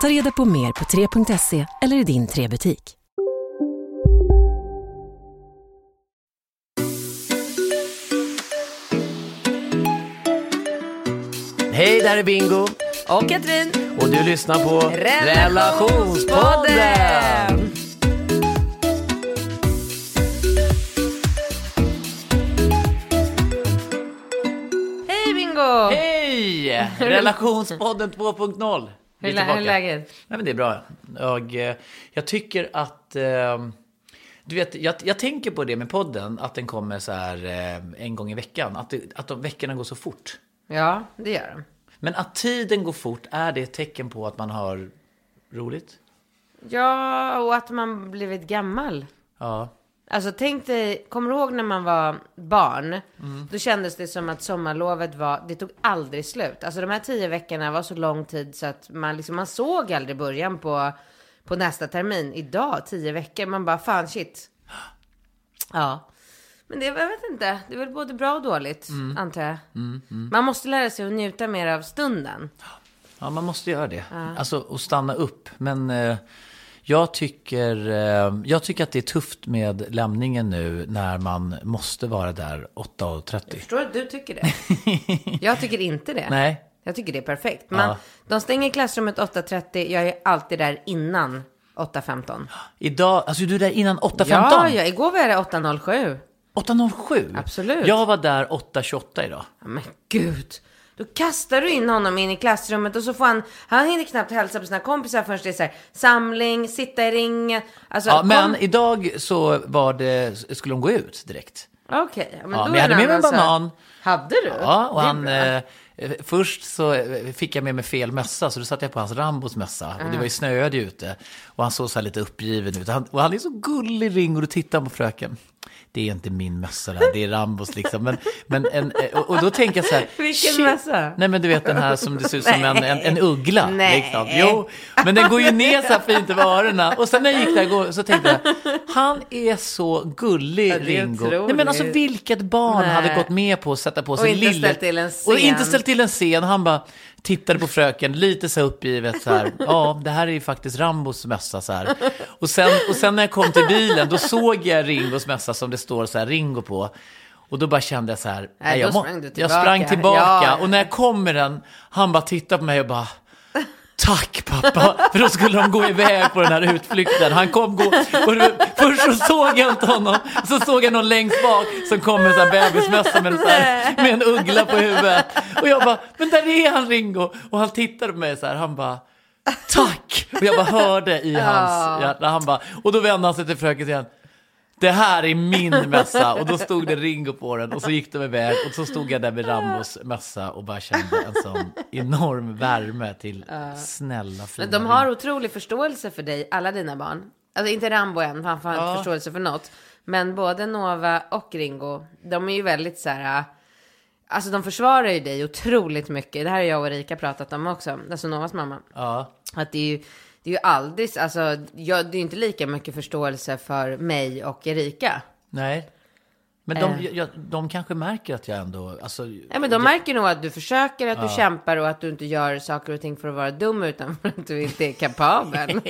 Ta reda på mer på 3.se eller i din 3-butik. Hej, där är Bingo. Och Katrin. Och du lyssnar på Relationspodden. Hej Bingo! Hej! Relationspodden 2.0. Hur är läget? Nej, men det är bra. Jag, eh, jag tycker att... eh, Du vet, jag, jag tänker på det med podden, att den kommer så här eh, en gång i veckan. Att, det, att de veckorna går så fort. Ja, det gör de. Men att tiden går fort, är det ett tecken på att man har roligt? Ja, och att man blivit gammal. Ja. Alltså tänk dig, kommer du ihåg när man var barn? Mm. Då kändes det som att sommarlovet var, det tog aldrig slut. Alltså de här tio veckorna var så lång tid så att man liksom, man såg aldrig början på, på nästa termin. Idag, tio veckor, man bara fan shit. Ja. Men det, jag vet inte, det är väl både bra och dåligt, Mm. antar jag. Man måste lära sig att njuta mer av stunden. Ja, man måste göra det. Alltså, och stanna upp. Men eh, jag, tycker, eh, jag tycker att det är tufft med lämningen nu när man måste vara där 8.30. Jag förstår att du tycker det. Jag tycker inte det. Nej. Jag tycker det är perfekt. Man, Ja. De stänger klassrummet 8.30. Jag är alltid där innan 8.15. Idag, alltså du är där innan 8.15? Ja, ja, igår var jag där 8.07. 8.07? Absolut. Jag var där 8.28 idag. Ja, Men gud. Då kastar du in honom in i klassrummet och så får han, han hinner knappt hälsa på sina kompisar förrän det är så här, samling, sitta i ringen. Alltså, Ja, kom- men idag så var det, skulle de gå ut direkt. Okej, ja, men Ja, då men jag hade med mig en banan. Hade du? Ja, och han... Eh, eh, först så eh, fick jag med mig fel mössa, så då satte jag på hans Rambos mössa. Och det var ju snöade ute. Och han såg så här lite uppgiven ut. Han, och han är så gullig, Ring, och du tittar på fröken. Det är inte min mössa det här, det är Rambos liksom. Men, men en, eh, och, då tänker jag så här... Vilken shit. mössa? Nej, men du vet den här som det ser ut som en, en, en uggla. Nej. Liksom. Jo, men den går ju ner så här fint över öronen. Och sen när jag gick där så tänkte jag, han är så gullig, Ja, Ringo. Nej, men alltså vilket barn Nej. hade gått med på att sätta på sig Och inte lille... ställt till en scen. Och inte ställt till en scen. Han bara tittade på fröken, lite så uppgivet så här. Ja, det här är ju faktiskt Rambos mössa så här. Och sen, och sen när jag kom till bilen, då såg jag Ringos mössa som det står så här Ringo på. Och då bara kände jag så här, nej, jag, sprang jag sprang tillbaka. Ja. Och när jag kom med den, han bara tittade på mig och bara, Tack pappa, för då skulle de gå iväg på den här utflykten. Han kom gå, och först så såg jag inte honom, så såg jag någon längst bak som kom med en bebismössa med, här, med en uggla på huvudet. Och jag bara, men där är han Ringo. Och han tittade på mig så här, han bara, tack. Och jag bara hörde i hans hjärta, han bara, och då vände han sig till fröken igen. Det här är min mössa och då stod det Ringo på den och så gick de iväg och så stod jag där med Rambos mössa och bara kände en sån enorm värme till snälla fina Men de har otrolig förståelse för dig, alla dina barn. Alltså inte Rambo än, han får inte förståelse för något. Men både Nova och Ringo, de är ju väldigt så här... Alltså de försvarar ju dig otroligt mycket. Det här har jag och Erika pratat om också. Alltså Novas mamma. Ja, Att det är ju, det är ju aldrig, alltså jag, det är inte lika mycket förståelse för mig och Erika. nej. Men de, Eh. jag, de kanske märker att jag ändå, alltså, Nej men de märker nog att du försöker, att du kämpar och att du inte gör saker och ting för att vara dum utan för att du inte är kapabel.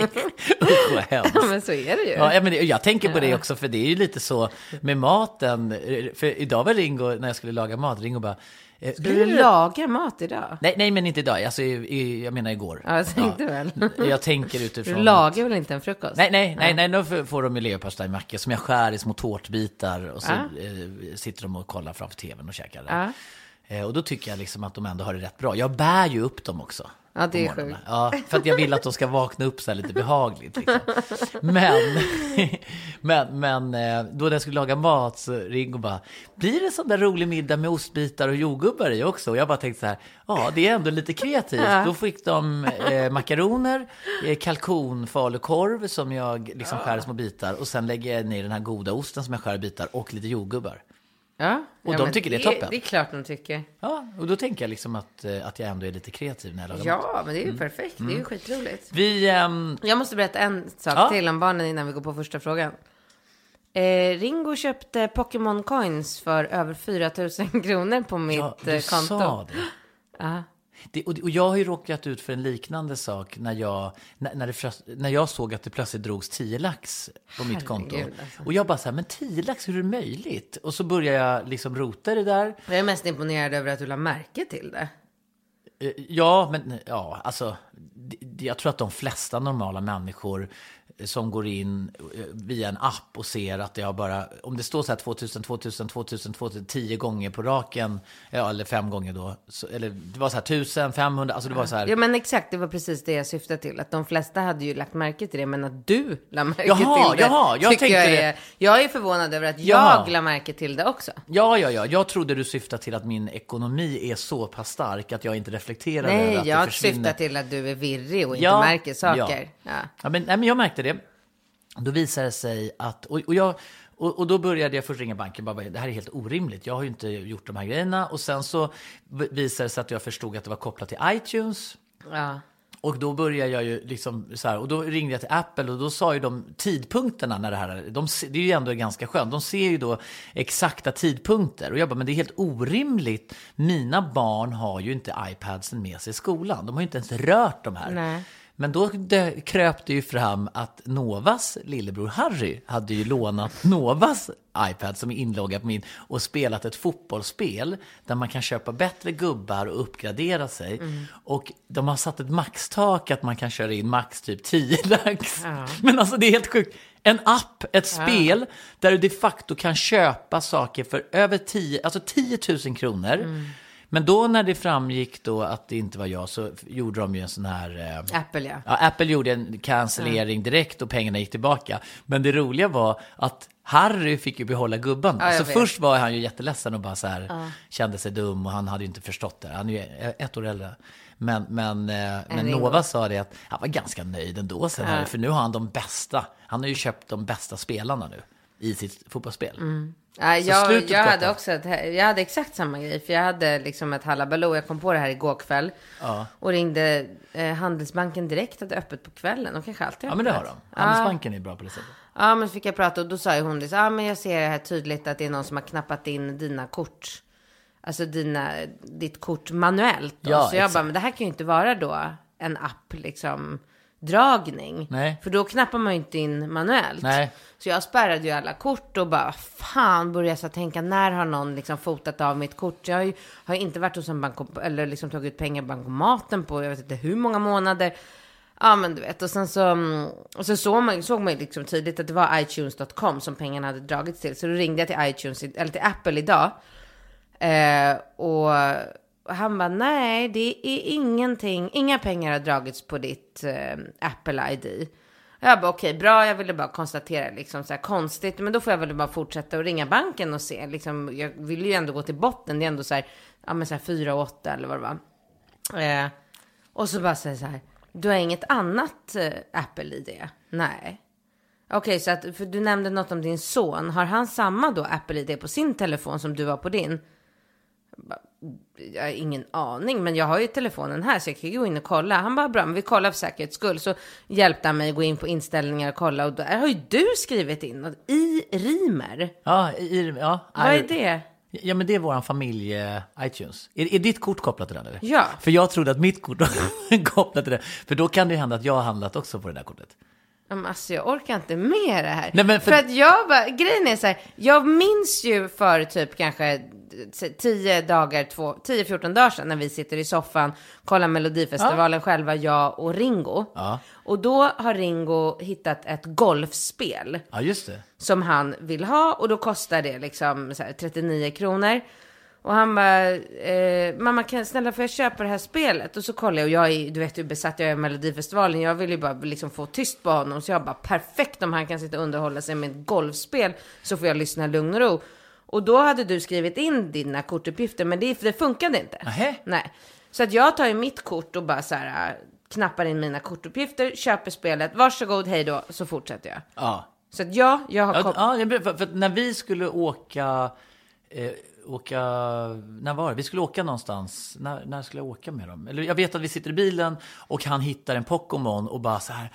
usch vad hemskt. ja men så är det ju. Ja, men det- jag tänker på det också, för det är ju lite så med maten. För idag var Ringo, när jag skulle laga mat, Ringo bara... eh, Ska blir du det- laga mat idag? Nej, nej, men inte idag. Alltså, jag menar igår. Ja, jag tänkte väl. Jag tänker Du utifrån... lagar väl inte en frukost? Nej, nej, nej, nej, nu får- de ju leverpastejmacka som jag skär i små tårtbitar och så Ah. eh, sitter de och kollar framför tvn och käkar där. Eh, och då tycker jag liksom att de ändå har det rätt bra. Jag bär ju upp dem också. Ja, det är sjukt. Ja, för att jag vill att de ska vakna upp så här lite behagligt. Liksom. Men, men, men eh, då när jag skulle laga mat så Ringo bara, blir det sån där rolig middag med ostbitar och jordgubbar i också? Och jag bara tänkte så här, ja det är ändå lite kreativt. Då fick de eh, makaroner, eh, kalkonfalukorv som jag liksom skär i små bitar och sen lägger jag ner den här goda osten som jag skär i bitar och lite jordgubbar. Ja. Och ja, de tycker det är toppen. Det är klart de tycker. Ja, och då tänker jag liksom att, eh, att jag ändå är lite kreativ när jag lagar mat. Ja, men det är ju perfekt. Det är ju skitroligt. Vi, ehm, Jag måste berätta en sak Ja. till om barnen innan vi går på första frågan. Eh, Ringo köpte Pokémon Coins för över 4 000 kronor på mitt ja, eh, du konto. sa det. Ja. Det, och, och jag har ju råkat ut för en liknande sak när jag, när, när, det, när jag såg att det plötsligt drogs 10 lax på mitt konto. Herregud, alltså. Och jag bara så här, men 10 lax, hur är det möjligt? Och så börjar jag liksom rota det där. Jag är mest imponerad över att du la märke till det. Eh, Ja, men ja, alltså, jag tror att de flesta normala människor som går in eh, via en app och ser att det har bara, om det står så här 2000, 2000, 2000, 2000, 10 gånger på raken, ja, eller fem gånger då, så, eller det var så här 1000, 500, alltså det var så här. Ja men exakt, det var precis det jag syftade till. Att de flesta hade ju lagt märke till det, men att du la märke Jaha, till det. jaha, jag tänkte jag, det. är, jag är förvånad över att Jaha. jag la märke till det också. Ja, ja, ja. Jag trodde du syftade till att min ekonomi är så pass stark att jag inte reflekterar över Nej, att det jag försvinner. syftar till att du är virrig och inte Ja, märker saker. Ja. Ja, men, nej, men jag märkte det. Då visade det sig att, och, och, jag, och, och då började jag först ringa banken och bara, det här är helt orimligt. Jag har ju inte gjort de här grejerna. Och sen så visade det sig att jag förstod att det var kopplat till iTunes. Ja. Och då började jag ju liksom så här, och då ringde jag till Apple och då sa ju de tidpunkterna när det här, de, det är ju ändå ganska skönt, de ser ju då exakta tidpunkter. Och jag bara, men det är helt orimligt. Mina barn har ju inte iPadsen med sig i skolan. De har ju inte ens rört de här. Nej. Men då kröp det ju fram att Novas lillebror Harry hade ju lånat Novas iPad som är inloggad på min och spelat ett fotbollsspel där man kan köpa bättre gubbar och uppgradera sig. Och de har satt ett maxtak att man kan köra in max typ 10 lax. Men alltså det är helt sjukt. En app, ett spel där du de facto kan köpa saker för över 10, alltså 10 000 kronor. Men då när det framgick då att det inte var jag så gjorde de ju en sån här... Eh, Apple ja. Ja, Apple gjorde en cancellering direkt och pengarna gick tillbaka. Men det roliga var att Harry fick ju behålla gubben. Ja, så vet. först var han ju jätteledsen och bara så här, kände sig dum och han hade ju inte förstått det. Han är ju ett år äldre. Men, men, eh, men Ringo. Nova sa det att han var ganska nöjd ändå sen Harry, för nu har han de bästa. Han har ju köpt de bästa spelarna nu i sitt fotbollsspel. Ja, jag, jag hade också ett, jag hade exakt samma grej. För jag hade liksom ett halabaloo. Jag kom på det här igår kväll. Och ringde eh, Handelsbanken direkt. Hade öppet på kvällen. De kanske alltid Ja, men det har de. Handelsbanken är bra på det sättet. Ja, men så fick jag prata och då sa ju hon det. Ja, men jag ser här tydligt att det är någon som har knappat in dina kort. Alltså dina, ditt kort manuellt. Då. Ja, så jag exakt. bara, men det här kan ju inte vara då en app liksom dragning. Nej. För då knappar man ju inte in manuellt. Nej. Så jag spärrade ju alla kort och bara, fan började jag så tänka, när har någon liksom fotat av mitt kort? Jag har ju har inte varit hos en bank eller liksom tagit ut pengar i bankomaten på, jag vet inte hur många månader. Ja men du vet, och sen så, mm, och så såg man, såg man liksom tydligt att det var iTunes.com som pengarna hade dragits till. Så då ringde jag till iTunes, eller till Apple idag. Eh, och han bara, nej det är ingenting, inga pengar har dragits på ditt eh, Apple ID. Jag bara, okej, bra, jag ville bara konstatera liksom så här konstigt, men då får jag väl bara fortsätta och ringa banken och se, liksom, jag vill ju ändå gå till botten, det är ändå så här, ja men så här 4 och 8 eller vad det var. Eh, och så bara säger så här, du har inget annat eh, Apple-ID? Nej. Okej, så att, för du nämnde något om din son. Har han samma då Apple-ID på sin telefon som du har på din? Jag har ingen aning, men jag har ju telefonen här så jag kan gå in och kolla. Han bara, bra, men vi kollar för säkerhets skull. Så hjälpte han mig gå in på inställningar och kolla och där har ju du skrivit in något i Rimer. Ja, i, ja. Vad är det? Ja, men det är våran familj eh, iTunes. Är, är ditt kort kopplat till den? Eller? Ja. För jag trodde att mitt kort var kopplat till det. För då kan det ju hända att jag har handlat också på det där kortet. Ja, men Alltså jag orkar inte med det här. Nej, men för... för- att jag bara, grejen är så här, jag minns ju för typ kanske 10 dagar, två- 10-14 dagar sedan när vi sitter i soffan, kollar Melodifestivalen själva, jag och Ringo. Ja. Och då har Ringo hittat ett golfspel Ja, just det. som han vill ha och då kostar det liksom så här 39 kronor. Och han bara, eh, mamma kan snälla får jag köpa det här spelet? Och så kollar jag och jag är, du vet hur besatt jag är av Melodifestivalen. Jag vill ju bara liksom få tyst på honom. Så jag bara, perfekt om han kan sitta och underhålla sig med ett golfspel. Så får jag lyssna lugn och ro. Och då hade du skrivit in dina kortuppgifter, men det, det funkade inte. Nähä. Nej. Så att jag tar ju mitt kort och bara så här, äh, knappar in mina kortuppgifter, köper spelet, varsågod, hej då, så fortsätter jag. Ja. Så att ja, jag har Ja, kom- ja, för, för när vi skulle åka, eh, åka, när var det? Vi skulle åka någonstans. När, när skulle jag åka med dem? Eller jag vet att vi sitter i bilen och han hittar en Pokémon och bara så här.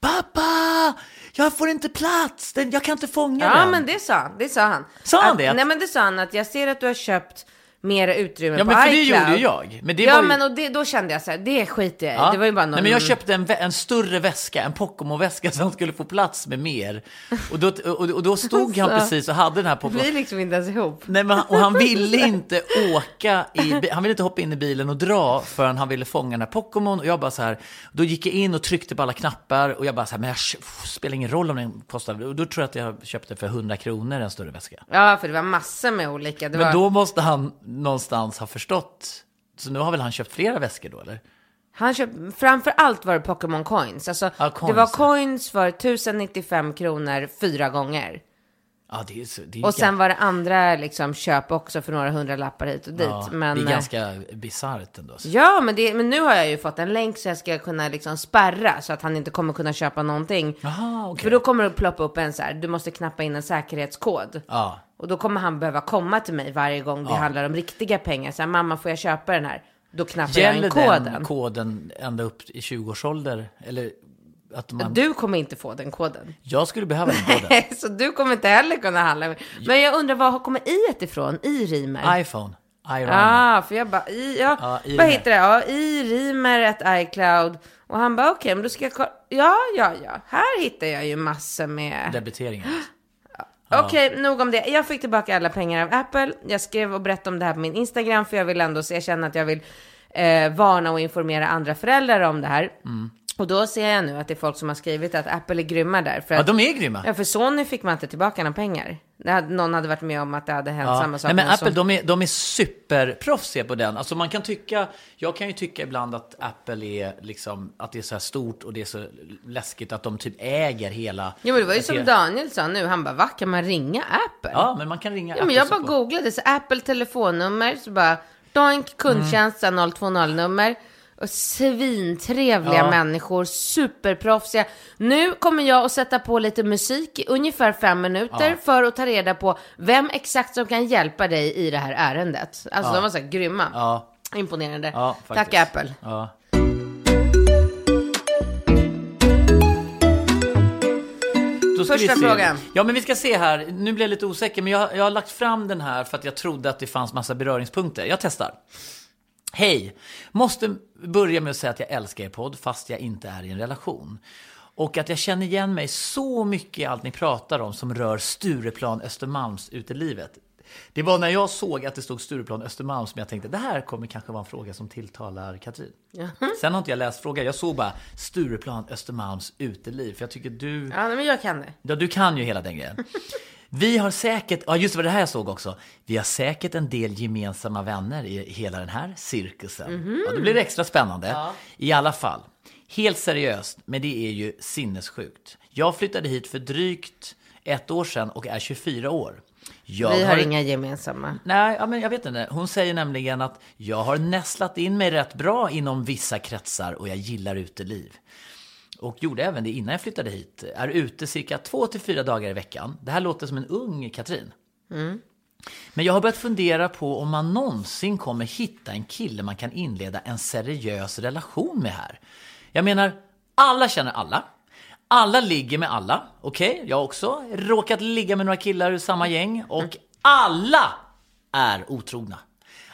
Pappa! Jag får inte plats! Den, jag kan inte fånga Ja, den. men det sa han. Det sa han. Sa han att, det? Nej, men det sa han att jag ser att du har köpt mera utrymme Ja, på men för det iCloud. gjorde ju jag. Men det ja, ju... men och det, då kände jag så här, det skiter jag i. Ja. Det var ju bara någon... Nej, men jag köpte en, en större väska, en Pokémon-väska som skulle få plats med mer. Och då, och, och då stod han Alltså, precis och hade den här Det Pokémon. blir liksom inte ens ihop. Nej, men, han- och han ville inte åka i, han ville inte hoppa in i bilen och dra förrän han ville fånga den här Pokémon. Och jag bara så här, då gick jag in och tryckte på alla knappar och jag bara så här, men jag pff, spelar ingen roll om den kostar. Och då tror jag att jag köpte för 100 kronor en större väska. Ja, för det var massor med olika. Det Men var... då måste han någonstans ha förstått. Så nu har väl han köpt flera väskor då eller? Han köpte, framför allt var det Pokémon coins. Alltså, det coins, var ja. coins för 1095 kronor fyra gånger. Ja, det är, så- det är Och sen var det andra liksom, köp också för några hundra lappar hit och dit. ja, men, det är eh, ganska bisarrt ändå. Ja, men, det, men nu har jag ju fått en länk så jag ska kunna liksom spärra så att han inte kommer kunna köpa någonting. Jaha, okej. För då kommer det att ploppa upp en så här, du måste knappa in en säkerhetskod. Ja. Och då kommer han behöva komma till mig varje gång det handlar om riktiga pengar. Så här, mamma får jag köpa den här? Då knappar jag Gäller in koden. den koden ända upp i 20-årsålder? Eller att man... Du kommer inte få den koden. Jag skulle behöva den koden. så du kommer inte heller kunna handla. Men jag undrar, var kommer i ifrån? I rimer? iPhone. Ja, för jag bara, i, ja, Ja, i vad heter det? Ja, i rimer ett iCloud. Och han bara, okej, men då ska jag kolla. Ja, ja, ja, här hittar jag ju massor med. Debiteringen. Okej, nog om det. Jag fick tillbaka alla pengar av Apple. Jag skrev och berättade om det här på min Instagram, för jag vill ändå jag känner att jag vill eh, varna och informera andra föräldrar om det här. Mm. Och då ser jag nu att det är folk som har skrivit att Apple är grymma där. För Ja, att, de är grymma. ja, för Sony fick man inte tillbaka några pengar. Hade, någon hade varit med om att det hade hänt Ja. samma sak Nej, men Apple, de är, de är superproffsiga på den. Alltså man kan tycka, jag kan ju tycka ibland att Apple är liksom, att det är så här stort och det är så läskigt att de typ äger hela... Jo, men det var ju som Daniel sa nu. Han bara, va, kan man ringa Apple? Ja, men man kan ringa Ja, men Apple jag bara på- googlade, så Apple telefonnummer, så bara doink kundtjänst, mm. 020-nummer. Svintrevliga Ja. människor, superproffsiga. Nu kommer jag att sätta på lite musik i ungefär fem minuter Ja. för att ta reda på vem exakt som kan hjälpa dig i det här ärendet. Alltså Ja. de var så här grymma. Ja, Imponerande. ja, Tack. Apple. Första frågan. Ja, men vi ska se här. Nu blir jag lite osäker, men jag, jag har lagt fram den här för att jag trodde att det fanns massa beröringspunkter. Jag testar. Hej! Måste börja med att säga att jag älskar er podd fast jag inte är i en relation. Och att jag känner igen mig så mycket i allt ni pratar om som rör Stureplan Östermalms utelivet. Det var när jag såg att det stod Stureplan Östermalm som jag tänkte det här kommer kanske vara en fråga som tilltalar Katrin. Sen har inte jag läst frågan, jag såg bara Stureplan Östermalms uteliv. För jag tycker du... Ja, men jag kan det. Ja, du kan ju hela den grejen. Vi har säkert, ja just det, var det här jag såg också. Vi har säkert en del gemensamma vänner i hela den här cirkusen. Ja, då blir det extra spännande. I alla fall, helt seriöst, men det är ju sinnessjukt. Jag flyttade hit för drygt ett år sedan och är 24 år. Jag Vi har inga gemensamma. Nej, ja, men jag vet inte. Hon säger nämligen att jag har nästlat in mig rätt bra inom vissa kretsar och jag gillar uteliv. Och gjorde även det innan jag flyttade hit. Är ute cirka två till fyra dagar i veckan. Det här låter som en ung Katrin. Men jag har börjat fundera på om man någonsin kommer hitta en kille man kan inleda en seriös relation med här. Jag menar, alla känner alla. Alla ligger med alla. Okej, jag har också råkat ligga med några killar ur samma gäng. Och alla är otrogna.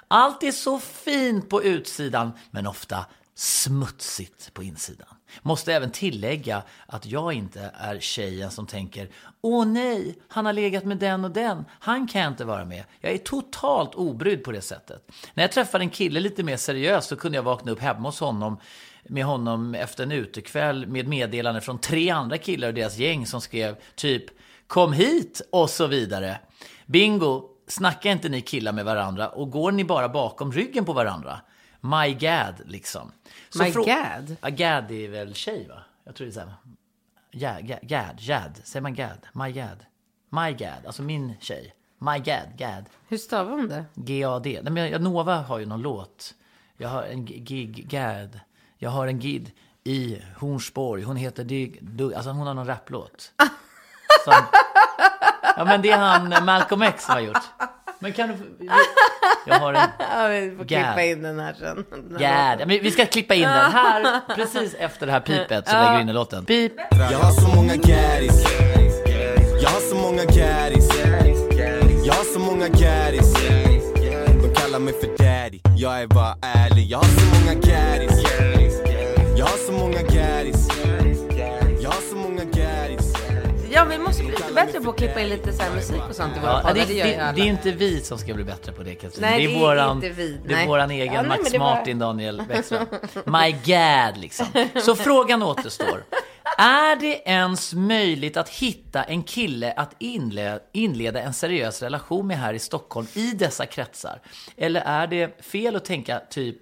Allt är så fint på utsidan, men ofta smutsigt på insidan. Måste även tillägga att jag inte är tjejen som tänker Åh nej, han har legat med den och den, han kan jag inte vara med. Jag är totalt obrydd på det sättet. När jag träffade en kille lite mer seriöst så kunde jag vakna upp hemma hos honom med honom efter en utekväll med meddelande från tre andra killar och deras gäng som skrev typ Kom hit och så vidare. Bingo, snackar inte ni killar med varandra och går ni bara bakom ryggen på varandra? My God, liksom. Så My God? Ja, Gad är väl tjej, va? Jag tror det är så här. Ja, Gad, Gad. Säger man Gad? My God. My God, alltså min tjej. My God, Gad. Hur stavar hon det? G-A-D. Nej, men jag- Nova har ju någon låt. Jag har en gig, Gad. Jag har en gid i Hornsborg. Hon heter Dig, du, alltså hon har någon rapplåt. Som, ja men det är han Malcolm X som har gjort. Men kan du... Jag har en... Ja, vi får Gad. klippa in den här sen. Gad. Men vi ska klippa in den här, precis efter det här pipet så lägger vi in i låten. Pip. Jag har så många gaddies Jag har så många gaddies Jag har så många gaddies De kallar mig för daddy Jag är bara ärlig Jag har så många gaddies Jag har så många gaddies vi måste bli lite bättre på att klippa in lite så här musik och sånt i våra Ja, det, Det det, det är inte vi som ska bli bättre på det Katrin. Nej, det är, det är våran, inte vi. Det är våran egen Ja, Max var- Martin, Daniel Bäckström. My God, liksom. Så frågan återstår. Är det ens möjligt att hitta en kille att inleda, inleda en seriös relation med här i Stockholm i dessa kretsar? Eller är det fel att tänka typ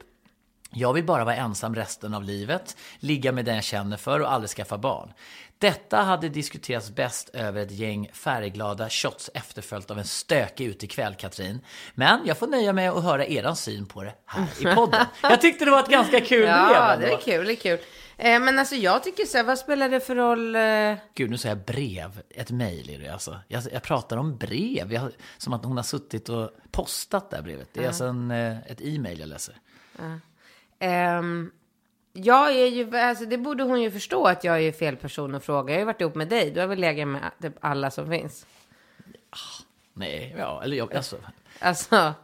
jag vill bara vara ensam resten av livet, ligga med den jag känner för och aldrig skaffa barn. Detta hade diskuterats bäst över ett gäng färgglada shots efterföljt av en stökig utekväll, Katrin. Men jag får nöja mig att höra eran syn på det här i podden. Jag tyckte det var ett ganska kul brev Ja, ändå. det är kul, det är kul. Eh, men alltså jag tycker så här, vad spelar det för roll? Eh, Gud, nu säger jag brev. Ett mejl är det alltså. Jag, jag pratar om brev. Jag, som att hon har suttit och postat det här brevet. Det är alltså en, eh, ett e-mail jag läser. ehm, jag är ju, alltså det borde hon ju förstå att jag är fel person att fråga. Jag har ju varit ihop med dig, du har väl legat med typ alla som finns. Nej, ja, eller jag, alltså. Alltså,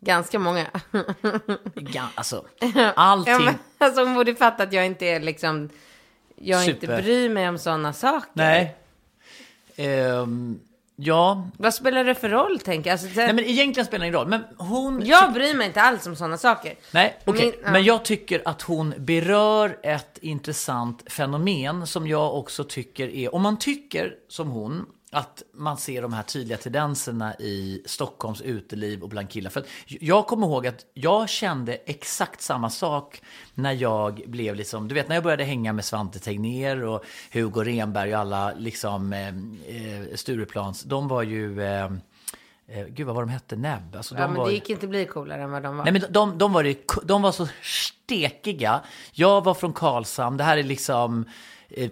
ganska många. Ga, alltså Ja, allting. men, alltså hon borde fatta att jag inte är liksom, jag inte Super. bryr mig om sådana saker. Nej. Ehm, ja. Vad spelar det för roll, tänker jag? Alltså, det, Nej, men egentligen spelar det ingen roll. Men hon... jag bryr mig inte alls om sådana saker. Nej, okej. Min- ja. Men jag tycker att hon berör ett intressant fenomen som jag också tycker är... Om man tycker som hon att man ser de här tydliga tendenserna i Stockholms uteliv och bland killar. För jag kommer ihåg att jag kände exakt samma sak när jag blev liksom, du vet när jag började hänga med Svante Tegnér och Hugo Renberg och alla liksom eh, eh, Stureplans, de var ju, eh, eh, gud vad var de hette, Nebb. Alltså, de Ja, men var det gick inte bli coolare än vad de var. Nej, men de, de, var, det- de var så stekiga. Jag var från Karlshamn, det här är liksom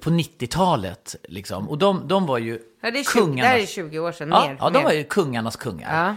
på 90-talet. Liksom. Och de, de var ju ja, det, är 20, det kungarnas... här är 20 år sedan, ja, mer. ja, de mer. var ju kungarnas kungar. Ja.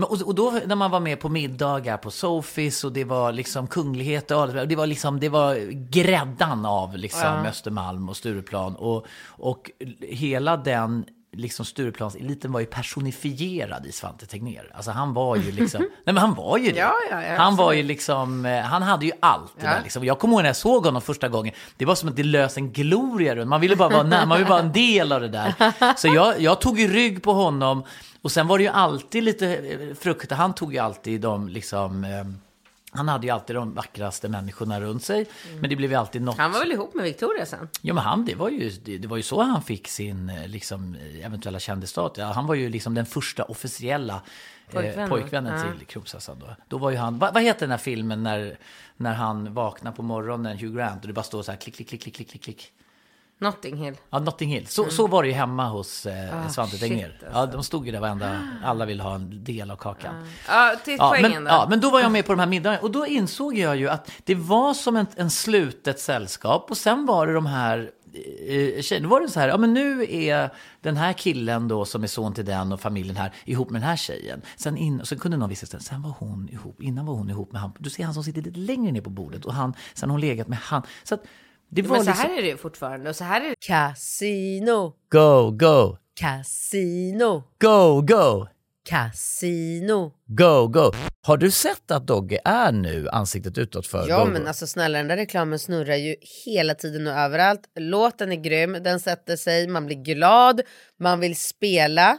Men, och, och då när man var med på middagar på Sofis och det var liksom kunglighet och allt, det var liksom, det var gräddan av liksom Östermalm och Stureplan. Och, och hela den liksom Stureplanseliten var ju personifierad i Svante Tegnér. Alltså han var ju liksom, nej men han var ju det. Ja, ja, ja, han var ju liksom, eh, han hade ju allt det där liksom. Jag kommer ihåg när jag såg honom första gången, det var som att det lös en gloria runt. Man ville bara vara, man ville vara en del av det där. Så jag, jag tog ju rygg på honom och sen var det ju alltid lite eh, frukter. Han tog ju alltid de liksom, eh, han hade ju alltid de vackraste människorna runt sig. Men det blev ju alltid något. Mm. Han var väl ihop med Victoria sen? Ja men han, det var ju, det, det var ju så han fick sin eh, liksom, eh, eventuella kändisstatus. Ja, han var ju liksom den första officiella eh, Pojkvännen. pojkvännen Ja. till kronprinsessan då. Då var ju han, vad, vad heter den här filmen när, när han vaknar på morgonen, Hugh Grant, och det bara står så här klick, klick, klick, klick, klick, klick. Notting Hill. Ja, Notting Hill. Så, så var det ju hemma hos eh, Ah, Svante Tegnér. Ja, alltså. de stod ju där varenda, alla ville ha en del av kakan. Ja, till Ja poängen men, då. ja, men då var jag med på de här middagarna och då insåg jag ju att det var som en, en slutet sällskap och sen var det de här eh, tjejerna. Då var det så här, ja men nu är den här killen då som är son till den och familjen här ihop med den här tjejen. Sen, in, sen kunde någon visa sen, sen var hon ihop, innan var hon ihop med han. Du ser han som sitter lite längre ner på bordet och han, sen har hon legat med han. Så att det var Men så liksom, här är det fortfarande. Och så här är det. Casino, go, go, casino, go, go, casino. go, go. Har du sett att Dogge är nu ansiktet utåt för Ja Volvo? men alltså snälla den där reklamen snurrar ju hela tiden och överallt. Låten är grym, den sätter sig, man blir glad, man vill spela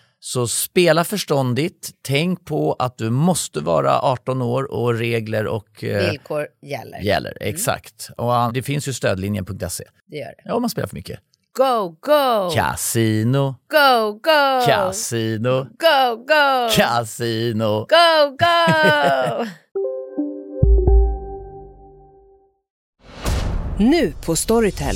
Så spela förståndigt, tänk på att du måste vara 18 år och regler och eh, Villkor gäller. gäller. Exakt. Och ah, det finns ju stödlinjen.se. Det gör det. Ja, om man spelar för mycket. Go, go! Casino, Go, go! casino, Go, go! casino. Go, go! Nu på Storytel.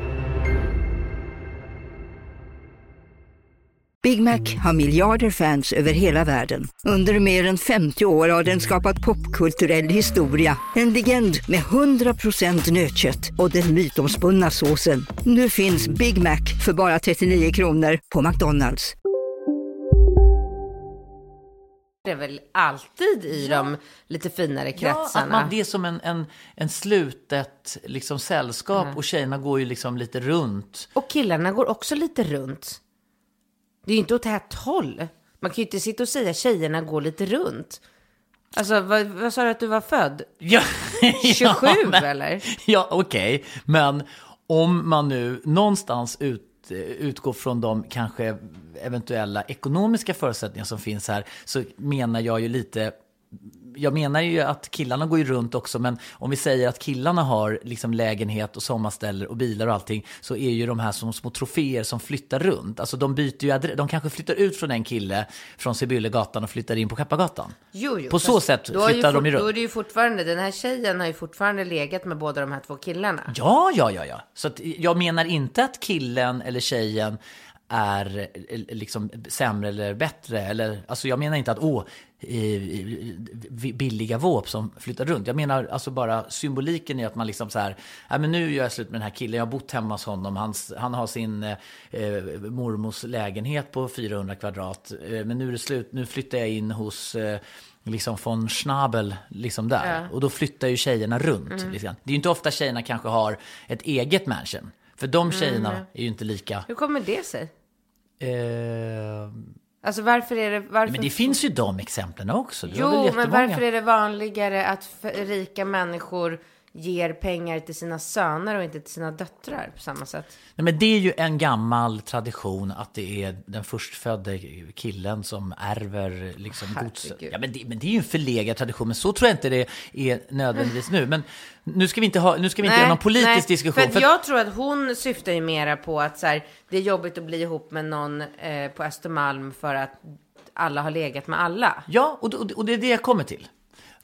Big Mac har miljarder fans över hela världen. Under mer än 50 år har den skapat popkulturell historia. En legend med 100% nötkött och den mytomspunna såsen. Nu finns Big Mac för bara 39 kronor på McDonalds. Det är väl alltid i de lite finare Ja, kretsarna. att man, det är som en, en, en slutet liksom, sällskap och tjejerna går ju liksom lite runt. Och killarna går också lite runt. Det är ju inte åt ett håll. Man kan ju inte sitta och säga tjejerna går lite runt. Alltså, vad, vad sa du att du var född? Ja, 27 ja, men- eller? Ja, okej. Men om man nu någonstans ut, utgår från de kanske eventuella ekonomiska förutsättningar som finns här så menar jag ju lite jag menar ju att killarna går ju runt också, men om vi säger att killarna har liksom lägenhet och sommarställer och bilar och allting, så är ju de här som små troféer som flyttar runt. Alltså de byter ju adress, de kanske flyttar ut från en kille från Sibyllegatan och flyttar in på Skeppargatan. Jo, jo. På så sätt har ju flyttar de ju fort- Då är runt. det ju fortfarande, den här tjejen har ju fortfarande legat med båda de här två killarna. Ja, ja, ja, ja. Så jag menar inte att killen eller tjejen är eh, liksom sämre eller bättre. Eller, alltså jag menar inte att åh, eh, billiga våp som flyttar runt. Jag menar alltså bara symboliken i att man liksom så här, nej men nu gör jag slut med den här killen, jag har bott hemma hos honom, Hans, han har sin eh, eh, mormors lägenhet på 400 kvadrat, eh, men nu är det slut, nu flyttar jag in hos eh, liksom von Schnabel, liksom där. Och då flyttar ju tjejerna runt. Mm. Grann. Det är ju inte ofta tjejerna kanske har ett eget mansion. För Mm, de tjejerna är ju inte lika... Hur kommer det sig? Eh, Alltså varför är det... Varför... men det finns ju de exemplen också. Väl Jo, men varför är det vanligare att rika människor ger pengar till sina söner och inte till sina döttrar på samma sätt? Nej, men det är ju en gammal tradition att det är den förstfödde killen som ärver liksom godset. Ja, men, det, men det är ju en förlegad tradition, men så tror jag inte det är nödvändigtvis nu. Men nu ska vi inte, ha, nu ska vi inte göra någon politisk nej, diskussion. För för- jag tror att hon syftar ju mera på att så här, det är jobbigt att bli ihop med någon eh, på Östermalm för att alla har legat med alla. Ja, och, och, och det är det jag kommer till.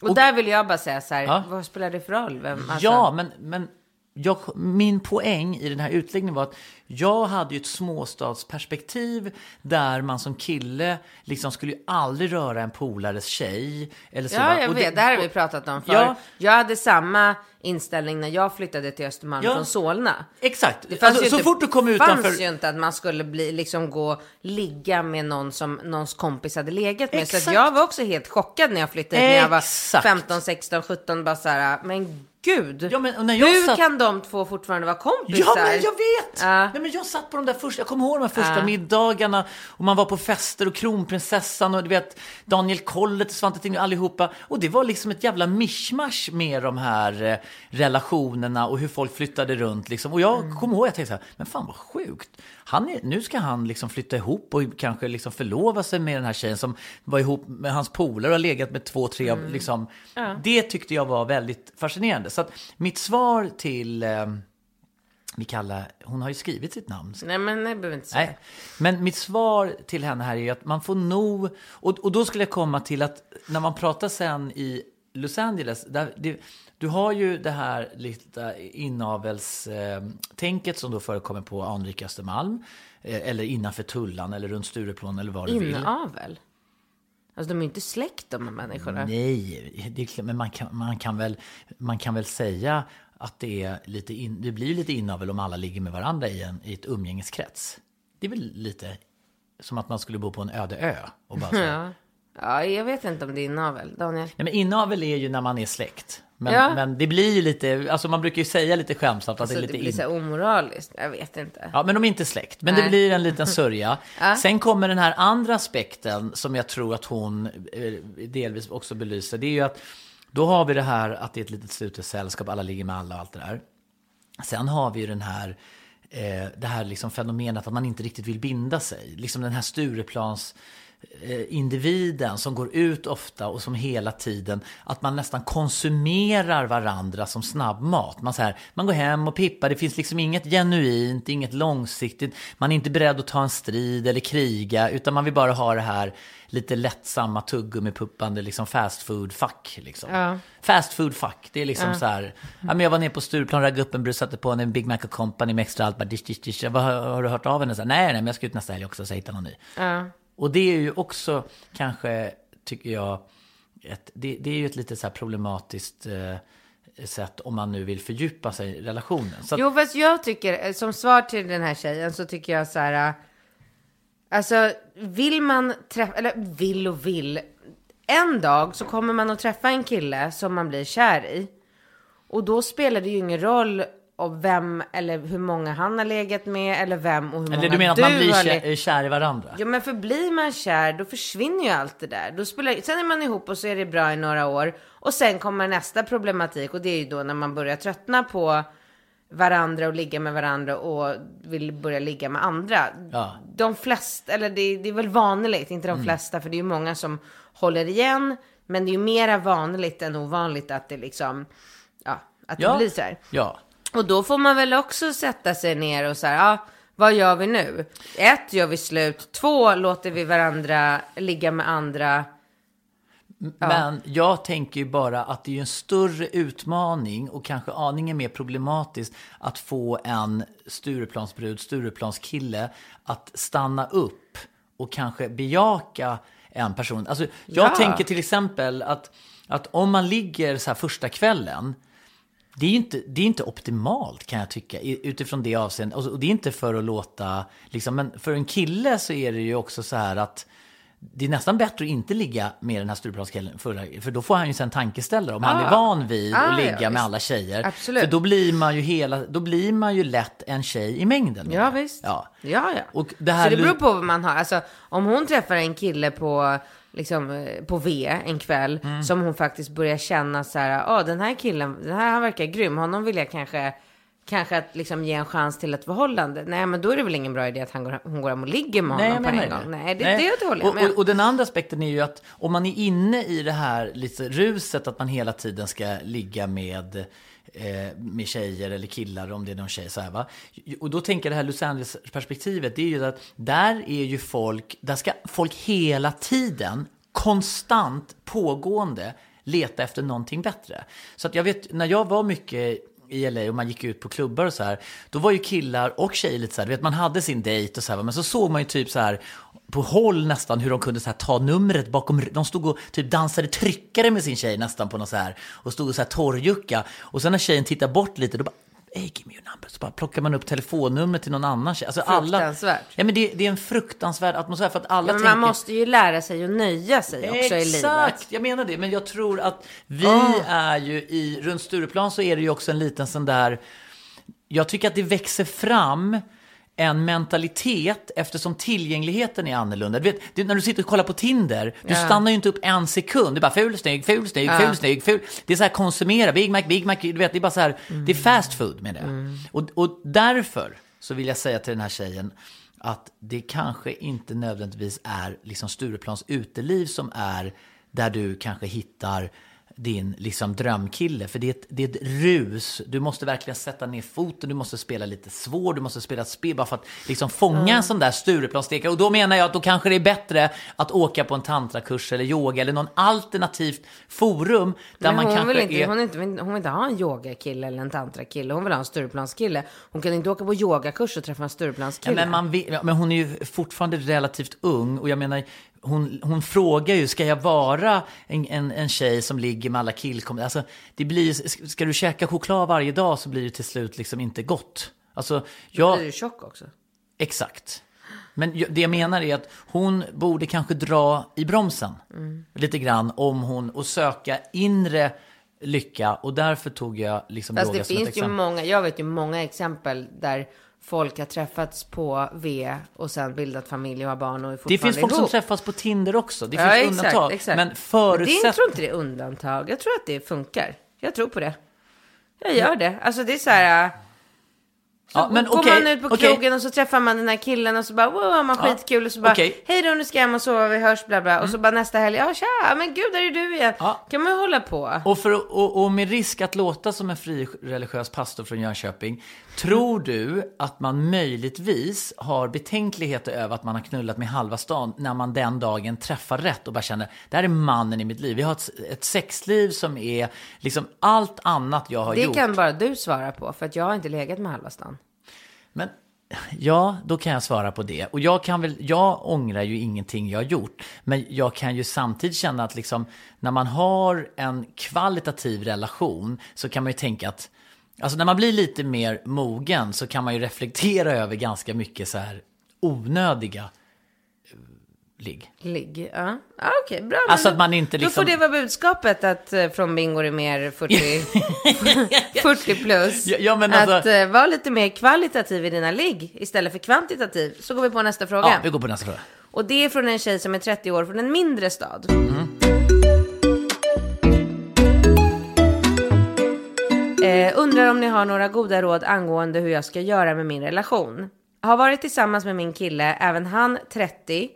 Och, där vill jag bara säga så här, Ja. vad spelar det för roll? Vem, alltså, Ja, men, men jag, min poäng i den här utläggningen var att jag hade ju ett småstadsperspektiv där man som kille liksom skulle ju aldrig röra en polares tjej. Eller så Ja, va? jag Och vet. Det, här har vi pratat om förr. Ja. Jag hade samma inställning när jag flyttade till Östermalm Ja. från Solna. Exakt. Det fanns Alltså, ju så inte, fort du kom fanns utanför... ju inte att man skulle bli, liksom gå ligga med någon som någons kompis hade legat med. Så Exakt. att jag var också helt chockad när jag flyttade hit när jag var Exakt. 15, 16, 17. Bara så här, men gud. Ja, men och Hur satt- kan de två fortfarande vara kompisar? Ja, men jag vet! Ja. Nej, men jag satt på de där första, jag kommer ihåg de här första Ja. middagarna och man var på fester och kronprinsessan och du vet Daniel Kollet, Svante Ting allihopa. Och det var liksom ett jävla mischmasch med de här eh, relationerna och hur folk flyttade runt liksom. Och jag Mm. kommer ihåg, jag tänkte så här, men fan vad sjukt. Han är, nu ska han liksom flytta ihop och kanske liksom förlova sig med den här tjejen som var ihop med hans polare och har legat med två, tre, Mm. liksom. Det tyckte jag var väldigt fascinerande. Så att mitt svar till eh, Mikaela, hon har ju skrivit sitt namn. Nej, men det behöver inte säga. Nej. Men mitt svar till henne här är att man får nog... Och, och då skulle jag komma till att när man pratar sen i Los Angeles, där, det, du har ju det här lite inavelstänket som då förekommer på anrika Östermalm. eh, Eller innanför Tullan eller runt Stureplan eller var du vill. Inavel? Alltså de är ju inte släkt de här människorna. Nej, det men man kan, man, kan väl, man kan väl säga att det, är lite in, det blir lite inavel om alla ligger med varandra i, en, i ett umgängeskrets. Det är väl lite som att man skulle bo på en öde ö. Och bara så. Ja. ja, jag vet inte om det är inavel. Daniel? Nej, men inavel är ju när man är släkt. Men, Ja. men det blir ju lite, alltså man brukar ju säga lite skämtsamt att Så det är det lite blir in... så här omoraliskt. Jag vet inte. Ja, men de är inte släkt. Men Nej. det blir en liten sörja. Ja. Sen kommer den här andra aspekten som jag tror att hon eh, delvis också belyser. Det är ju att då har vi det här att det är ett litet slutet sällskap, alla ligger med alla och allt det där. Sen har vi ju den här, eh, det här liksom fenomenet att man inte riktigt vill binda sig. Liksom den här Stureplans eh, individen som går ut ofta och som hela tiden, att man nästan konsumerar varandra som snabbmat. Man, så här, man går hem och pippar, det finns liksom inget genuint, inget långsiktigt. Man är inte beredd att ta en strid eller kriga, utan man vill bara ha det här lite lättsamma tuggummipuppande liksom fast food-fack. Liksom. Ja. Fast food-fack, det är liksom så här. Ja, men jag var nere på Stureplan, raggade upp en brus, satte på en Big Mac och Company med extra allt, bara dish, dish, dish. Vad, har, har du hört av henne? Så här, nej, nej, men jag ska ut nästa helg också, så jag hittar någon ny. Ja. Och det är ju också kanske, tycker jag, ett, det, det är ju ett lite så här problematiskt eh, sätt om man nu vill fördjupa sig i relationen. Så att, Jo, fast jag tycker, eh, som svar till den här tjejen så tycker jag så här. Eh, alltså, vill man träffa, eller vill och vill. En dag så kommer man att träffa en kille som man blir kär i. Och då spelar det ju ingen roll om vem eller hur många han har legat med eller vem och hur många eller du menar att man blir har kär, kär i varandra? Ja men för blir man kär då försvinner ju allt det där. Då spelar, sen är man ihop och så är det bra i några år. Och sen kommer nästa problematik och det är ju då när man börjar tröttna på varandra och ligga med varandra och vill börja ligga med andra. Ja. De flesta, eller det, det är väl vanligt, inte de Mm. flesta för det är ju många som håller igen. Men det är ju mera vanligt än ovanligt att det liksom, ja, att Ja. det blir så här. Ja. Och då får man väl också sätta sig ner och så här, ja, vad gör vi nu? Ett, gör vi slut. Två, låter vi varandra ligga med andra. Men jag tänker ju bara att det är en större utmaning och kanske aningen mer problematiskt att få en Stureplansbrud, Stureplanskille att stanna upp och kanske bejaka en person. Alltså, jag Ja. tänker till exempel att, att om man ligger så här första kvällen det är ju inte, det är inte optimalt kan jag tycka utifrån det avseendet. Och det är inte för att låta, liksom, men för en kille så är det ju också så här att det är nästan bättre att inte ligga med den här Stureplanskillen förra, för då får han ju sen tankeställare om han är van vid Ah, att ja, ligga med visst. alla tjejer. Absolut. För då blir man ju hela, då blir man ju lätt en tjej i mängden. Ja, visst. Ja. Ja, ja. Och det här så det beror på vad man har. Alltså, om hon träffar en kille på, liksom, eh, på V en kväll, Mm. som hon faktiskt börjar känna så här, ja, den här killen, den här han verkar grym, honom vill jag kanske, kanske att liksom ge en chans till ett förhållande. Nej, men då är det väl ingen bra idé att han går, hon går hem och ligger med honom jag på en gång. Nej, det, det håller jag och, med och, och den andra aspekten är ju att om man är inne i det här lite ruset att man hela tiden ska ligga med eh, med tjejer eller killar om det är någon tjej så här va. Och då tänker jag det här Los Angeles perspektivet det är ju att där är ju folk, där ska folk hela tiden konstant pågående leta efter någonting bättre. Så att jag vet när jag var mycket i LA och man gick ut på klubbar och så här, då var ju killar och tjejer lite så här, du vet man hade sin dejt och så här, men så såg man ju typ så här på håll nästan hur de kunde så här ta numret bakom, de stod och typ dansade tryckare med sin tjej nästan på något så här och stod och så här torrjucka och sen när tjejen tittar bort lite då bara Hey, give me your number. Så bara plockar man upp telefonnumret till någon annan tjej. Alltså alla, Fruktansvärt. ja, men det, det är en fruktansvärd atmosfär för att alla Ja, men tänker... man måste ju lära sig att nöja sig också i livet. Exakt, jag menar det. Men jag tror att vi Ah. är ju i, runt Stureplan så är det ju också en liten sån där, jag tycker att det växer fram en mentalitet eftersom tillgängligheten är annorlunda. Du vet, det, när du sitter och kollar på Tinder, du Ja. stannar ju inte upp en sekund. Du bara ful, snygg, ful, snygg, ful, snygg, ful. Det är så här konsumera, Big Mac, Big Mac, du vet, det är bara så här, det är fast food med det. Och, och därför så vill jag säga till den här tjejen att det kanske inte nödvändigtvis är liksom Stureplans uteliv som är där du kanske hittar din liksom drömkille. För det är, ett, det är ett rus. Du måste verkligen sätta ner foten, du måste spela lite svår, du måste spela ett spel bara för att liksom fånga en sån där Stureplanstekare. Och då menar jag att då kanske det är bättre att åka på en tantrakurs eller yoga eller någon alternativt forum där man kanske vill inte, är... hon, inte, hon vill inte ha en yogakille eller en tantrakille. Hon vill ha en Stureplanskille. Hon kan inte åka på yogakurs och träffa en Ja, Stureplanskille. men, man vill, ja, men hon är ju fortfarande relativt ung och jag menar, hon, hon frågar ju, ska jag vara en, en, en tjej som ligger med alla killkompisar? Alltså, det blir, ska du käka choklad varje dag så blir det till slut liksom inte gott. Alltså, Då jag, blir du tjock också. exakt. Men det jag menar är att hon borde kanske dra i bromsen lite grann om hon och söka inre lycka och därför tog jag liksom Fast det finns ju många, jag vet ju många exempel där folk har träffats på V och sen bildat familj och har barn och är Det fortfarande finns folk som ihop. träffas på Tinder också. Det Ja, finns exakt, undantag. exakt. Men Det, förutsätt... jag tror inte det är undantag. Jag tror att det funkar. Jag tror på det. Jag gör det. Alltså det är så här. Så Ja, men går okej, man ut på krogen och så träffar man den här killen och så bara wow, har man Ja, skitkul och så bara okej. hej då nu ska jag hem och sova, vi hörs bla bla. Och så bara nästa helg, ja tja, men gud där är du igen. Ja. Kan man ju hålla på. Och, för, och, och med risk att låta som en fri religiös pastor från Jönköping, tror du att man möjligtvis har betänkligheter över att man har knullat med halva stan när man den dagen träffar rätt och bara känner, det här är mannen i mitt liv. Vi har ett, ett sexliv som är liksom allt annat jag har Det gjort. kan bara du svara på för att jag har inte legat med halva stan. Men ja, då kan jag svara på det. Och jag kan väl, jag ångrar ju ingenting jag har gjort. Men jag kan ju samtidigt känna att liksom, när man har en kvalitativ relation så kan man ju tänka att, alltså när man blir lite mer mogen så kan man ju reflektera över ganska mycket så här onödiga ligg. Ligg, ja. ja Okej, bra. Alltså men att man inte Då liksom- får det vara budskapet att eh, från bingo är mer 40, 40 plus. Ja, men alltså- Att eh, vara lite mer kvalitativ i dina ligg istället för kvantitativ. Så går vi på nästa fråga. Ja, vi går på nästa fråga. Och det är från en tjej som är 30 år från en mindre stad. Eh, undrar om ni har några goda råd angående hur jag ska göra med min relation. Har varit tillsammans med min kille, även han 30,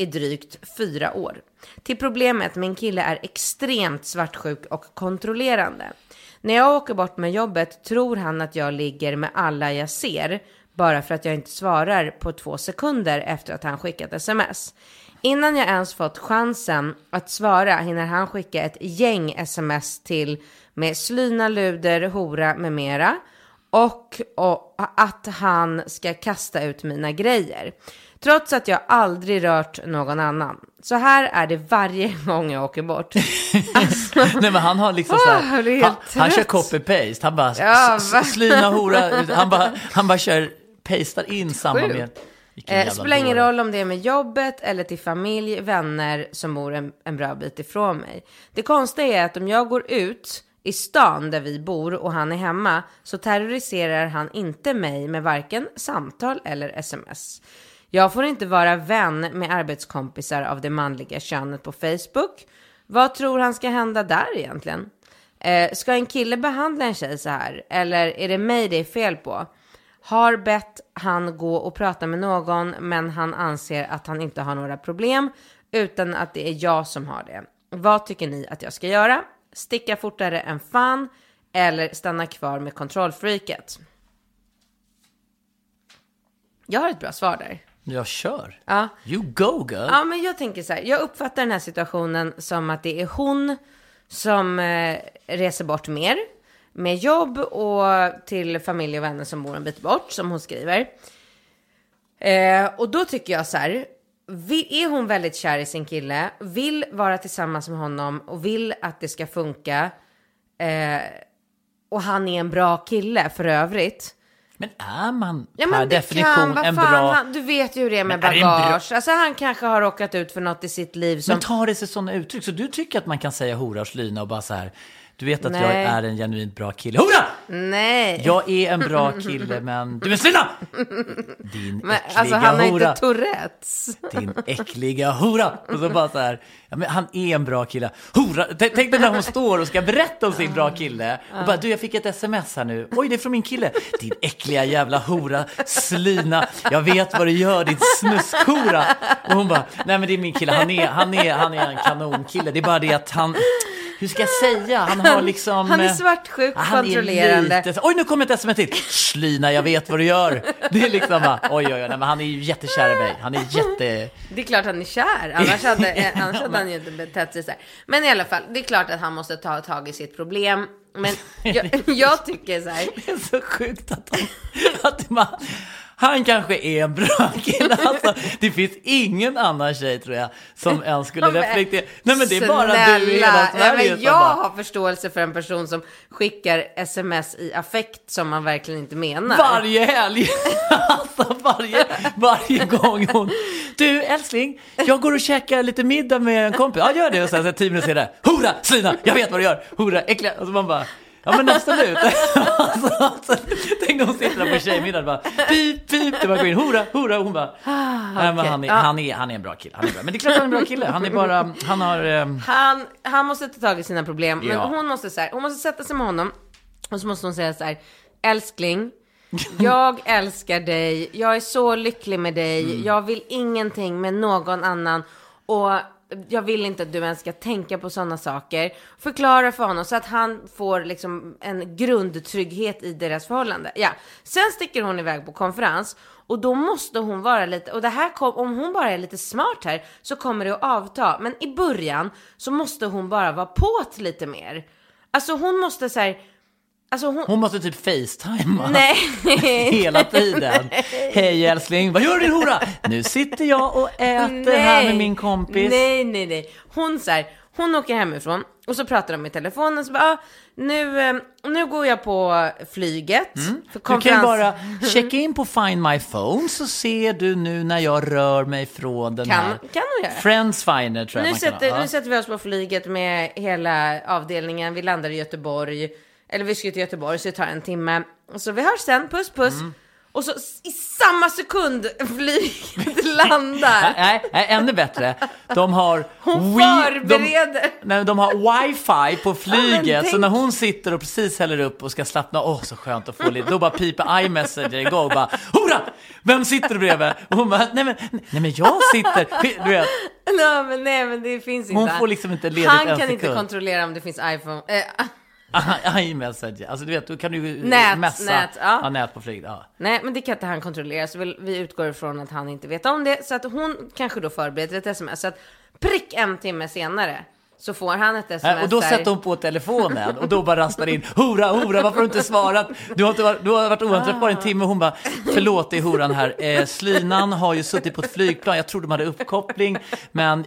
i drygt fyra år. Till problemet, min kille är extremt svartsjuk och kontrollerande. När jag åker bort med jobbet tror han att jag ligger med alla jag ser, bara för att jag inte svarar på två sekunder efter att han skickat sms. Innan jag ens fått chansen att svara hinner han skicka ett gäng sms till med slyna, luder, hora med mera och, och att han ska kasta ut mina grejer. Trots att jag aldrig rört någon annan. Så här är det varje gång jag åker bort. Alltså, Nej men han har liksom så här, han, han kör copy-paste. Han bara Ja, slyna hora, han bara, han bara kör, pastar in samma med. Eh, spelar ingen roll om det är med jobbet eller till familj, vänner som bor en, en bra bit ifrån mig. Det konstiga är att om jag går ut i stan där vi bor och han är hemma så terroriserar han inte mig med varken samtal eller sms. Jag får inte vara vän med arbetskompisar av det manliga könet på Facebook. Vad tror han ska hända där egentligen? Eh, ska en kille behandla en tjej så här? Eller är det mig det är fel på? Har bett han gå och prata med någon men han anser att han inte har några problem utan att det är jag som har det. Vad tycker ni att jag ska göra? Sticka fortare än fan eller stanna kvar med kontrollfreaket? Jag har ett bra svar där. Jag kör. Ja. You go girl. Ja, men jag tänker så här. Jag uppfattar den här situationen som att det är hon som eh, reser bort mer med jobb och till familj och vänner som bor en bit bort, som hon skriver. Eh, och då tycker jag så här. Är hon väldigt kär i sin kille, vill vara tillsammans med honom och vill att det ska funka. Eh, och han är en bra kille för övrigt. Men är man Ja, per definition kan, en fan, bra... han, du vet ju hur det är med Men är bagage. Alltså han kanske har råkat ut för något i sitt liv som... Men tar det sig sådana uttryck? Så du tycker att man kan säga hora och slyna och bara så här, du vet att jag Nej. är en genuint bra kille. Hora! Nej. Jag är en bra kille men du är slyna! Din men, äckliga alltså han har hora. inte Tourettes. Din äckliga hora! Och så bara så här, ja, men han är en bra kille. Hora! Tänk dig när hon står och ska berätta om sin bra kille. Och bara, du jag fick ett sms här nu. Oj, det är från min kille. Din äckliga jävla hora, slyna. Jag vet vad du gör, din snuskhora. Och hon bara, nej men det är min kille. Han är, han är, han är en kanonkille. Det är bara det att han... hur ska jag säga? Han har liksom... Han är eh, svartsjuk, han kontrollerande. Är lite, oj, nu kommer ett sms till. Slina, jag vet vad du gör. Det är liksom bara, oj, oj, oj, nej, men han är ju jättekär i mig. Han är jätte... Det är klart han är kär, annars hade, annars hade han ju inte betett sig så här. Men i alla fall, det är klart att han måste ta tag i sitt problem. Men jag, jag tycker så här, Det är så sjukt att han... Att man, han kanske är en bra kille. Alltså, det finns ingen annan tjej, tror jag, som ens skulle reflektera. Nej, men det är bara snälla. du i hela Ja, Sverige men Jag bara... har förståelse för en person som skickar sms i affekt som man verkligen inte menar. Varje helg! Alltså varje, varje gång hon... Du älskling, jag går och käkar lite middag med en kompis. Ja, gör det. Och sen så tio minuter senare. Hora, Slina, jag vet vad du gör. Hora, äckliga. Och så man bara... Ja men absolut. alltså, alltså, tänk om hon sitter där på tjejmiddag och bara pip, pip. Det bara går in hora, hora. Och hon bara... Nej, men han, är, han, är, han är en bra kille. Han är bra. Men det är klart han är en bra kille. Han är bara... Han har... ehm, Han, han måste ta tag i sina problem. Men Ja. hon måste så här, hon måste sätta sig med honom. Och så måste hon säga så här, älskling. Jag älskar dig, jag är så lycklig med dig, Mm. jag vill ingenting med någon annan och jag vill inte att du ens ska tänka på sådana saker. Förklara för honom så att han får liksom en grundtrygghet i deras förhållande. Ja. Sen sticker hon iväg på konferens och då måste hon vara lite, och det här kom, om hon bara är lite smart här så kommer det att avta. Men i början så måste hon bara vara påt lite mer. Alltså hon måste så här, alltså hon, Hon måste typ facetima. nej. Hela tiden. Hej älskling, vad gör du din hora? Nu sitter jag och äter här med min kompis. Nej, nej, nej. Hon så här, hon åker hemifrån och så pratar de i telefonen. Så bara, ah, nu, eh, nu går jag på flyget. För Mm. Du kan ju konferens. bara checka in på Find My Phone så ser du nu när jag rör mig från den Kan, här. kan hon göra. Friends Finder tror jag Nu man kan sätter, ha. nu sätter vi oss på flyget med hela avdelningen. Vi landar i Göteborg. Eller vi ska till Göteborg så det tar en timme. Så vi hörs sen, puss puss. Mm. Och så i samma sekund flyget landar. Nej, nej, ännu bättre. De har... Hon förbereder. De, nej, de har wifi på flyget, så tänk- när hon sitter och precis häller upp och ska slappna, åh så skönt att få lite, då bara piper iMessenger igång och bara Hora! Vem sitter bredvid? Och hon bara, nej men, nej men jag sitter, du vet, Nej, men, nej men det finns inte. Hon får liksom inte ledigt Han en kan inte kontrollera om det finns iPhone. Eh, iMessage, alltså du vet, då kan du Nät, messa. nät, ja. nät på flyget, ja. nej, men det kan inte han kontrollera. Så vi, utgår ifrån att han inte vet om det. Så att hon kanske då förbereder ett sms. Så att prick en timme senare så får han ett sms. Nej, Och då sätter hon på telefonen och då bara rastar in Hora, hora, varför har du inte svarat? Du har, inte varit, du har varit oanträffbar en timme och hon bara Förlåt, det är horan här. Eh, slinan har ju suttit på ett flygplan, jag trodde de hade uppkoppling Men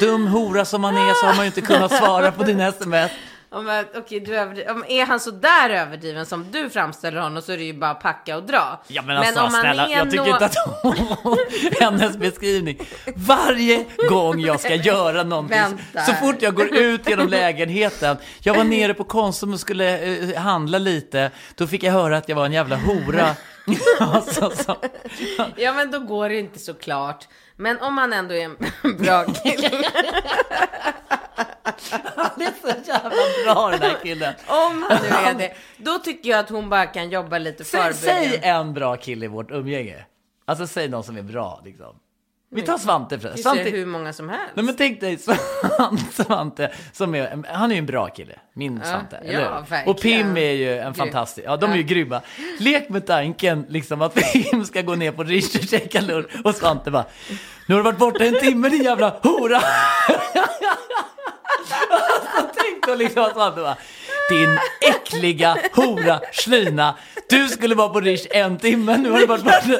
dum hora som man är så har man ju inte kunnat svara på din sms. Om, okej, du överdri- om är han så där överdriven som du framställer honom så är det ju bara att packa och dra. Ja men alltså om han snälla, jag tycker inte att hennes beskrivning. Varje gång jag ska göra någonting, Vänta. så fort jag går ut genom lägenheten. Jag var nere på Konsum och skulle eh, handla lite, då fick jag höra att jag var en jävla hora. alltså, så, Ja, men då går det inte så klart. Men om han ändå är en bra kille. han är så jävla bra den här killen. om han nu är det. Då tycker jag att hon bara kan jobba lite Säg, säg förberedande. en bra kille i vårt umgänge. Alltså säg någon som är bra liksom. Vi tar Svante förresten. Svante, hur många som helst. Nej men tänk dig Svante, som är, han är ju en bra kille, min Svante, ja, eller verkligen. Och Pim är ju en fantastisk, ja de är ju grymma. Lek med tanken liksom att Pim ska gå ner på Rish och käka lunch och Svante bara, nu har du varit borta en timme din jävla hora. alltså, tänk då liksom att Svante bara, din äckliga hora Slina, du skulle vara på Rish en timme, nu har du varit borta.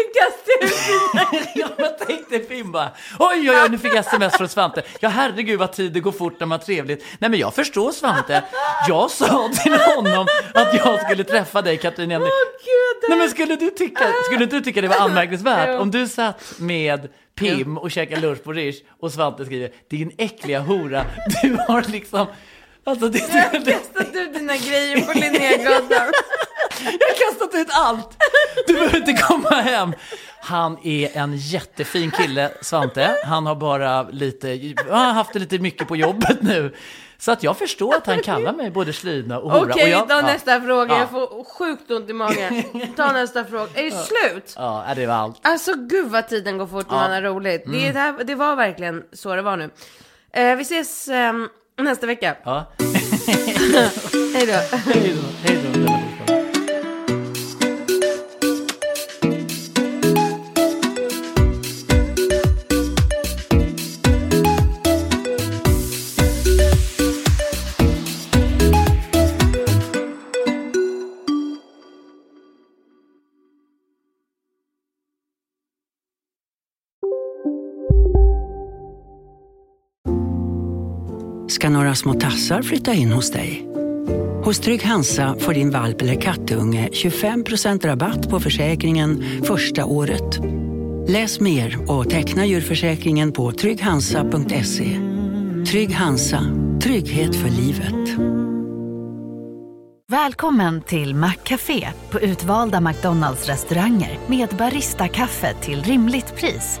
Nu kastar jag ut ja, men tänk dig Pim bara. Oj, oj, oj, nu fick jag sms från Svante. Ja, herregud vad tiden går fort när man har trevligt. Nej, men jag förstår Svante. Jag sa till honom att jag skulle träffa dig, Katrin Emily. Nej, men skulle du tycka, skulle inte du tycka det var anmärkningsvärt om du satt med Pim och käkade lunch på Rish och Svante skriver din äckliga hora, du har liksom Alltså det, Jag har kastat ut dina grejer på Linnégatan. jag har kastat ut allt! Du behöver inte komma hem. Han är en jättefin kille, Svante. Han har bara lite, han har haft det lite mycket på jobbet nu. Så att jag förstår att han kallar mig både Slina och hora. Okej, jag, tar ja, nästa fråga. Ja. Jag får sjukt ont i magen. Ta nästa fråga. Är det slut? Ja, det var allt. Alltså gud vad tiden går fort när man har roligt. Det, Mm. det, här, det var verkligen så det var nu. Eh, vi ses, ehm, nästa vecka. Ja. Hej då. Hej då. Hej då. Ska några små tassar flytta in hos dig. Hos Trygg Hansa får din valp eller kattunge 25% rabatt på försäkringen första året. Läs mer och teckna djurförsäkringen på trygghansa.se. Trygg Hansa, trygghet för livet. Välkommen till Maccafé på utvalda McDonalds restauranger med Baristakaffe till rimligt pris.